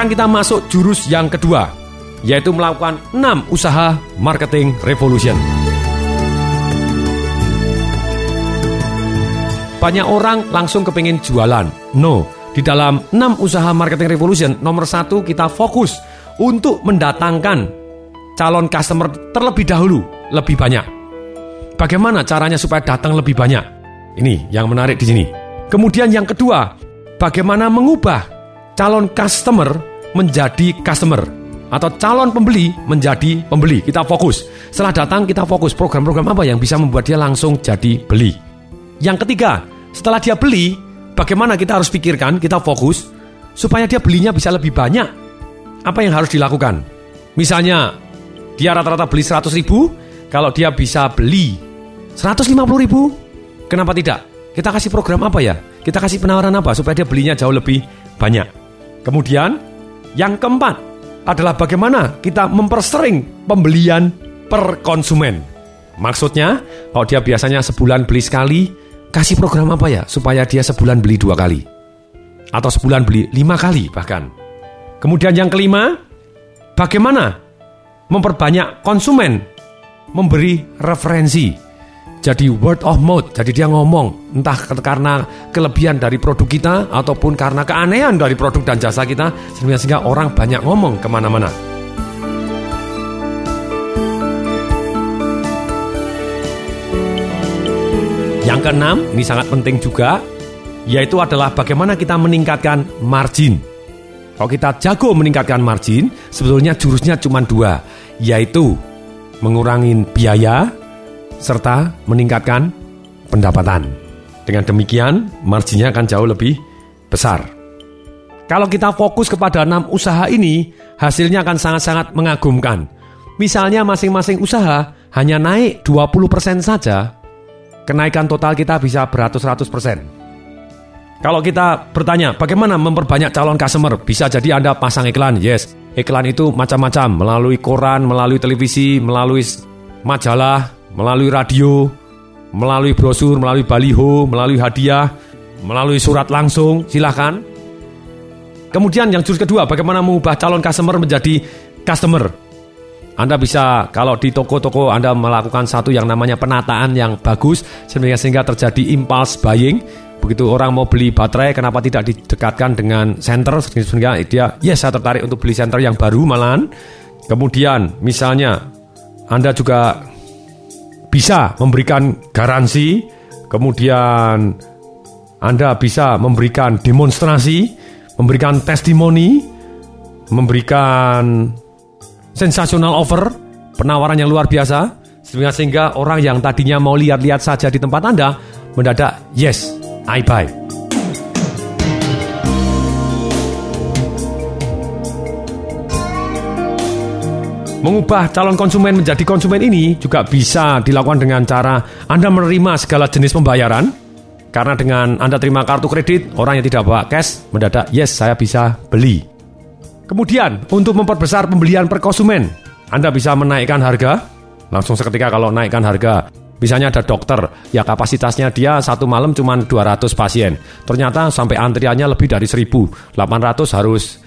Sekarang kita masuk jurus yang kedua, yaitu melakukan 6 usaha marketing revolution. Banyak orang langsung kepingin jualan. No, di dalam 6 usaha marketing revolution, nomor satu kita fokus untuk mendatangkan calon customer terlebih dahulu, lebih banyak. Bagaimana caranya supaya datang lebih banyak? Ini yang menarik di sini. Kemudian yang kedua, bagaimana mengubah calon customer menjadi customer atau calon pembeli menjadi pembeli. Kita fokus. Setelah datang kita fokus program-program apa yang bisa membuat dia langsung jadi beli. Yang ketiga, setelah dia beli, bagaimana kita harus pikirkan, kita fokus, supaya dia belinya bisa lebih banyak. Apa yang harus dilakukan? Misalnya, dia rata-rata beli 100 ribu, kalau dia bisa beli 150 ribu, kenapa tidak? Kita kasih program apa ya? Kita kasih penawaran apa supaya dia belinya jauh lebih banyak. Kemudian, yang keempat adalah bagaimana kita mempersering pembelian per konsumen. Maksudnya, kalau dia biasanya sebulan beli sekali, kasih program apa ya supaya dia sebulan beli dua kali atau sebulan beli lima kali bahkan. Kemudian yang kelima, bagaimana memperbanyak konsumen memberi referensi. Jadi word of mouth, jadi dia ngomong entah karena kelebihan dari produk kita ataupun karena keanehan dari produk dan jasa kita sehingga, orang banyak ngomong ke mana-mana. Yang keenam, ini sangat penting juga, yaitu adalah bagaimana kita meningkatkan margin. Kalau kita jago meningkatkan margin, sebetulnya jurusnya cuma dua, yaitu mengurangi biaya serta meningkatkan pendapatan. Dengan demikian, marginnya akan jauh lebih besar. Kalau kita fokus kepada enam usaha ini, hasilnya akan sangat-sangat mengagumkan. Misalnya masing-masing usaha hanya naik 20% saja, kenaikan total kita bisa beratus-ratus persen. Kalau kita bertanya bagaimana memperbanyak calon customer, bisa jadi Anda pasang iklan, yes. Iklan itu macam-macam, melalui koran, melalui televisi, melalui majalah, melalui radio, melalui brosur, melalui baliho, melalui hadiah, melalui surat langsung, silahkan. Kemudian yang jurus kedua, bagaimana mengubah calon customer menjadi customer. Anda bisa kalau di toko-toko Anda melakukan satu yang namanya penataan yang bagus sehingga sehingga terjadi impulse buying. Begitu orang mau beli baterai, kenapa tidak didekatkan dengan center sehingga dia, yes saya tertarik untuk beli center yang baru malahan. Kemudian misalnya Anda juga bisa memberikan garansi, kemudian Anda bisa memberikan demonstrasi, memberikan testimoni, memberikan sensational offer, penawaran yang luar biasa, sehingga orang yang tadinya mau lihat-lihat saja di tempat Anda, mendadak, yes, I buy. Mengubah calon konsumen menjadi konsumen ini juga bisa dilakukan dengan cara Anda menerima segala jenis pembayaran. Karena dengan Anda terima kartu kredit, orang yang tidak bawa cash mendadak, yes saya bisa beli. Kemudian, untuk memperbesar pembelian per konsumen, Anda bisa menaikkan harga. Langsung seketika kalau naikkan harga, Misalnya ada dokter, ya kapasitasnya dia satu malam cuma 200 pasien. Ternyata sampai antriannya lebih dari 1.800 harus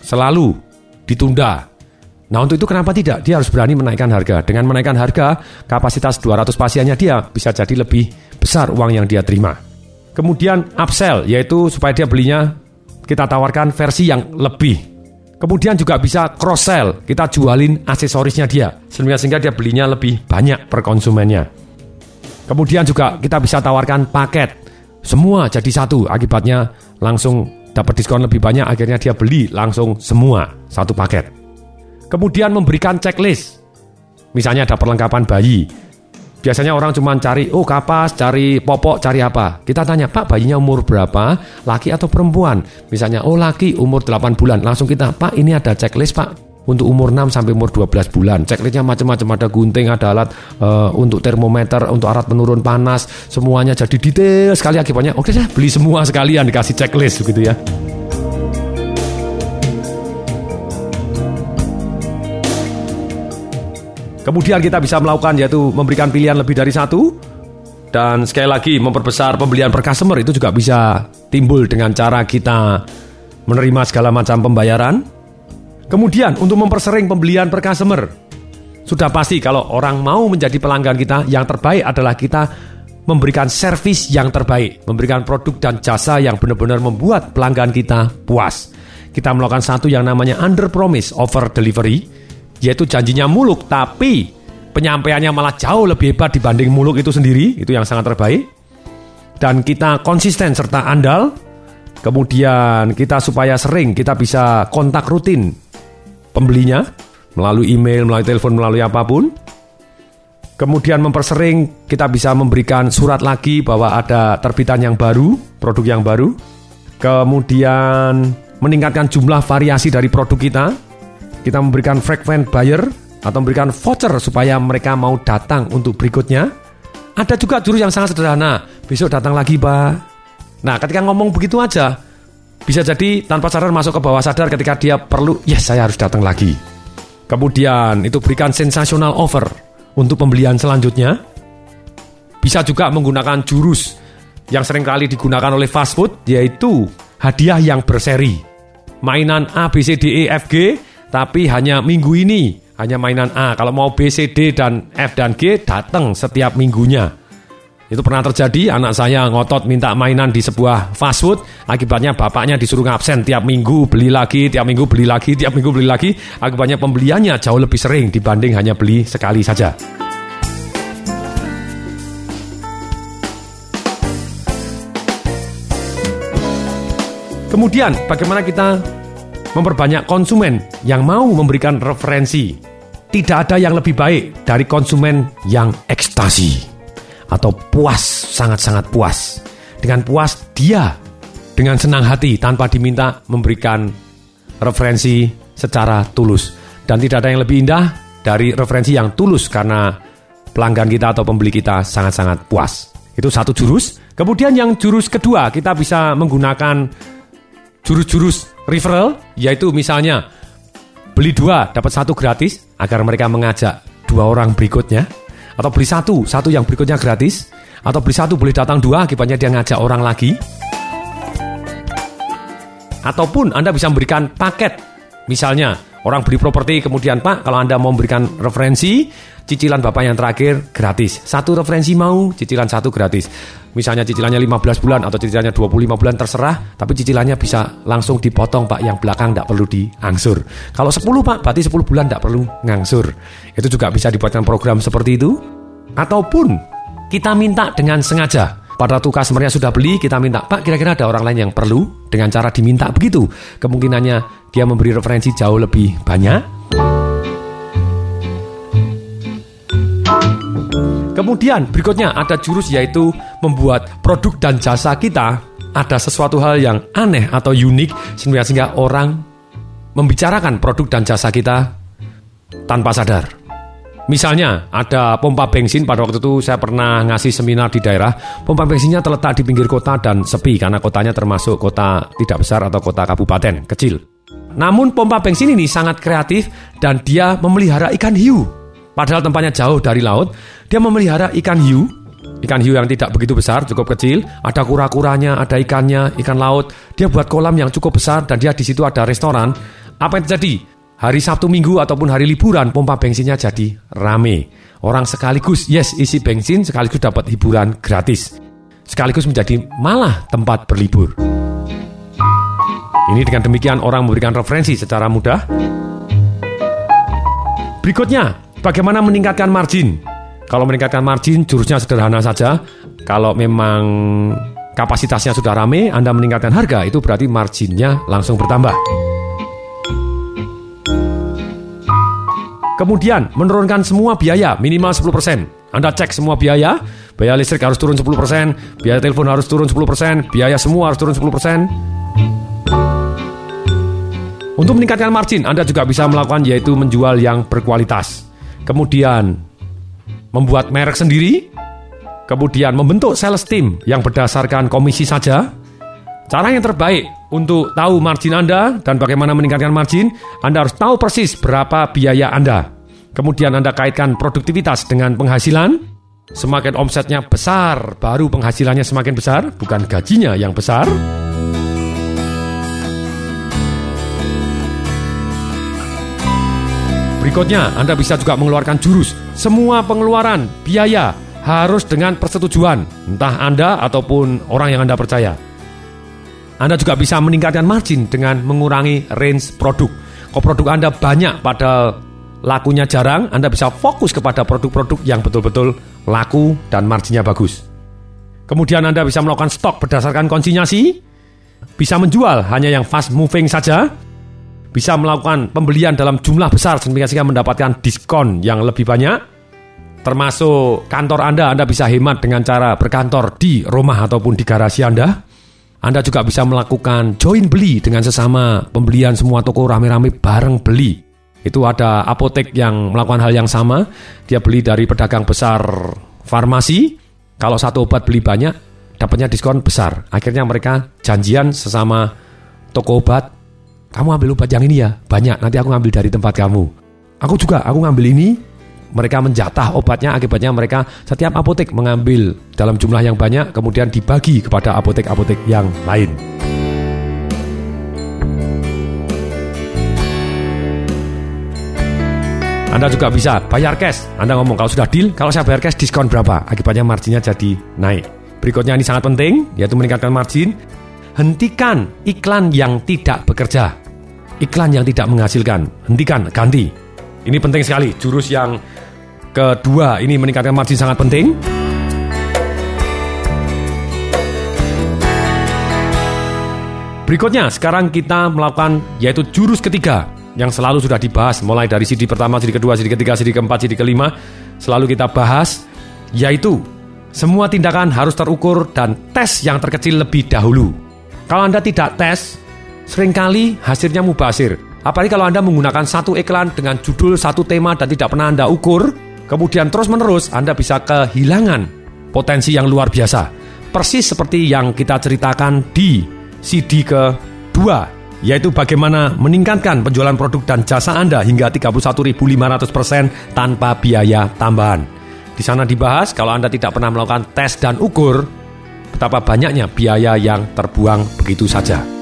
selalu ditunda Nah untuk itu kenapa tidak? Dia harus berani menaikkan harga. Dengan menaikkan harga, kapasitas 200 pasiennya dia bisa jadi lebih besar uang yang dia terima. Kemudian upsell, yaitu supaya dia belinya kita tawarkan versi yang lebih. Kemudian juga bisa cross sell, kita jualin aksesorisnya dia, sehingga sehingga dia belinya lebih banyak per konsumennya. Kemudian juga kita bisa tawarkan paket, semua jadi satu, akibatnya langsung dapat diskon lebih banyak, akhirnya dia beli langsung semua satu paket. Kemudian memberikan checklist. Misalnya ada perlengkapan bayi. Biasanya orang cuma cari, oh kapas, cari popok, cari apa. Kita tanya, Pak bayinya umur berapa, laki atau perempuan? Misalnya, oh laki umur 8 bulan. Langsung kita, Pak ini ada checklist Pak untuk umur 6 sampai umur 12 bulan. Checklistnya macam-macam, ada gunting, ada alat uh, untuk termometer, untuk alat penurun panas, semuanya jadi detail sekali akibatnya. Oke saya beli semua sekalian dikasih checklist begitu ya. Kemudian kita bisa melakukan yaitu memberikan pilihan lebih dari satu. Dan sekali lagi memperbesar pembelian per customer itu juga bisa timbul dengan cara kita menerima segala macam pembayaran. Kemudian untuk mempersering pembelian per customer, sudah pasti kalau orang mau menjadi pelanggan kita, yang terbaik adalah kita memberikan servis yang terbaik, memberikan produk dan jasa yang benar-benar membuat pelanggan kita puas. Kita melakukan satu yang namanya under promise over delivery, yaitu janjinya muluk tapi penyampaiannya malah jauh lebih hebat dibanding muluk itu sendiri, itu yang sangat terbaik. Dan kita konsisten serta andal, kemudian kita supaya sering kita bisa kontak rutin pembelinya melalui email, melalui telepon, melalui apa pun. Kemudian mempersering kita bisa memberikan surat lagi bahwa ada terbitan yang baru, produk yang baru. Kemudian meningkatkan jumlah variasi dari produk kita. Kita memberikan frequent buyer atau memberikan voucher supaya mereka mau datang untuk berikutnya. Ada juga jurus yang sangat sederhana. Besok datang lagi, Pak. Nah, ketika ngomong begitu aja, bisa jadi tanpa sadar masuk ke bawah sadar ketika dia perlu, yes saya harus datang lagi. Kemudian itu berikan sensasional offer untuk pembelian selanjutnya. Bisa juga menggunakan jurus yang sering kali digunakan oleh fast food yaitu hadiah yang berseri. Mainan A, B, C, D, E, F, G tapi hanya minggu ini hanya mainan A. Kalau mau B, C, D, dan F dan G datang setiap minggunya. Itu pernah terjadi, anak saya ngotot minta mainan di sebuah fast food, akibatnya bapaknya disuruh ngabsen tiap minggu beli lagi, tiap minggu beli lagi, tiap minggu beli lagi, akibatnya pembeliannya jauh lebih sering dibanding hanya beli sekali saja. Kemudian, bagaimana kita memperbanyak konsumen yang mau memberikan referensi? Tidak ada yang lebih baik dari konsumen yang ekstasi atau puas, sangat-sangat puas. Dengan puas dia dengan senang hati tanpa diminta memberikan referensi secara tulus. Dan tidak ada yang lebih indah dari referensi yang tulus karena pelanggan kita atau pembeli kita sangat-sangat puas. Itu satu jurus. Kemudian yang jurus kedua kita bisa menggunakan jurus-jurus referral yaitu misalnya beli dua dapat satu gratis agar mereka mengajak dua orang berikutnya. Atau beli satu, satu yang berikutnya gratis, atau beli satu boleh datang dua, akibatnya dia ngajak orang lagi. Ataupun Anda bisa memberikan paket, misalnya orang beli properti kemudian Pak, kalau Anda mau memberikan referensi, cicilan Bapak yang terakhir gratis. Satu referensi mau, cicilan satu gratis. Misalnya cicilannya 15 bulan atau cicilannya 25 bulan terserah, tapi cicilannya bisa langsung dipotong Pak, yang belakang tidak perlu diangsur. Kalau 10 Pak, berarti 10 bulan tidak perlu ngangsur. Itu juga bisa dibuatkan program seperti itu. Ataupun kita minta dengan sengaja. Pada waktu customer sudah beli, kita minta, Pak kira-kira ada orang lain yang perlu dengan cara diminta begitu. Kemungkinannya dia memberi referensi jauh lebih banyak Kemudian berikutnya ada jurus yaitu membuat produk dan jasa kita ada sesuatu hal yang aneh atau unik sehingga orang membicarakan produk dan jasa kita tanpa sadar. Misalnya ada pompa bensin pada waktu itu saya pernah ngasih seminar di daerah Pompa bensinnya terletak di pinggir kota dan sepi karena kotanya termasuk kota tidak besar atau kota kabupaten kecil Namun pompa bensin ini sangat kreatif dan dia memelihara ikan hiu Padahal tempatnya jauh dari laut, dia memelihara ikan hiu. Ikan hiu yang tidak begitu besar, cukup kecil. Ada kura-kuranya, ada ikannya, ikan laut. Dia buat kolam yang cukup besar dan dia di situ ada restoran. Apa yang terjadi? Hari Sabtu Minggu ataupun hari liburan, pompa bensinnya jadi rame. Orang sekaligus, yes, isi bensin sekaligus dapat hiburan gratis. Sekaligus menjadi malah tempat berlibur. Ini dengan demikian orang memberikan referensi secara mudah. Berikutnya, Bagaimana meningkatkan margin? Kalau meningkatkan margin, jurusnya sederhana saja. Kalau memang kapasitasnya sudah rame, Anda meningkatkan harga, itu berarti marginnya langsung bertambah. Kemudian, menurunkan semua biaya minimal 10%. Anda cek semua biaya, biaya listrik harus turun 10%, biaya telepon harus turun 10%, biaya semua harus turun 10%. Untuk meningkatkan margin, Anda juga bisa melakukan yaitu menjual yang berkualitas kemudian membuat merek sendiri, kemudian membentuk sales team yang berdasarkan komisi saja. Cara yang terbaik untuk tahu margin Anda dan bagaimana meningkatkan margin, Anda harus tahu persis berapa biaya Anda. Kemudian Anda kaitkan produktivitas dengan penghasilan. Semakin omsetnya besar, baru penghasilannya semakin besar, bukan gajinya yang besar. Berikutnya, Anda bisa juga mengeluarkan jurus. Semua pengeluaran, biaya, harus dengan persetujuan, entah Anda ataupun orang yang Anda percaya. Anda juga bisa meningkatkan margin dengan mengurangi range produk. Kalau produk Anda banyak pada lakunya jarang, Anda bisa fokus kepada produk-produk yang betul-betul laku dan marginnya bagus. Kemudian Anda bisa melakukan stok berdasarkan konsinyasi, bisa menjual hanya yang fast moving saja, bisa melakukan pembelian dalam jumlah besar sehingga mendapatkan diskon yang lebih banyak, termasuk kantor Anda, Anda bisa hemat dengan cara berkantor di rumah ataupun di garasi Anda. Anda juga bisa melakukan join beli dengan sesama pembelian semua toko rame-rame bareng beli. Itu ada apotek yang melakukan hal yang sama. Dia beli dari pedagang besar farmasi. Kalau satu obat beli banyak, dapatnya diskon besar. Akhirnya mereka janjian sesama toko obat. Kamu ambil obat yang ini ya, banyak. Nanti aku ngambil dari tempat kamu. Aku juga, aku ngambil ini. Mereka menjatah obatnya, akibatnya mereka setiap apotek mengambil dalam jumlah yang banyak, kemudian dibagi kepada apotek-apotek yang lain. Anda juga bisa bayar cash. Anda ngomong kalau sudah deal, kalau saya bayar cash diskon berapa? Akibatnya marginnya jadi naik. Berikutnya ini sangat penting, yaitu meningkatkan margin. Hentikan iklan yang tidak bekerja. Iklan yang tidak menghasilkan. Hentikan, ganti. Ini penting sekali. Jurus yang kedua ini meningkatkan margin sangat penting. Berikutnya, sekarang kita melakukan yaitu jurus ketiga, yang selalu sudah dibahas mulai dari CD pertama, CD kedua, CD ketiga, CD keempat, CD kelima selalu kita bahas yaitu semua tindakan harus terukur dan tes yang terkecil lebih dahulu. Kalau Anda tidak tes, sering kali hasilnya mubasir. Apalagi kalau Anda menggunakan satu iklan dengan judul satu tema dan tidak pernah Anda ukur, kemudian terus-menerus Anda bisa kehilangan potensi yang luar biasa. Persis seperti yang kita ceritakan di CD kedua yaitu bagaimana meningkatkan penjualan produk dan jasa Anda hingga 31.500% tanpa biaya tambahan. Di sana dibahas kalau Anda tidak pernah melakukan tes dan ukur, betapa banyaknya biaya yang terbuang begitu saja.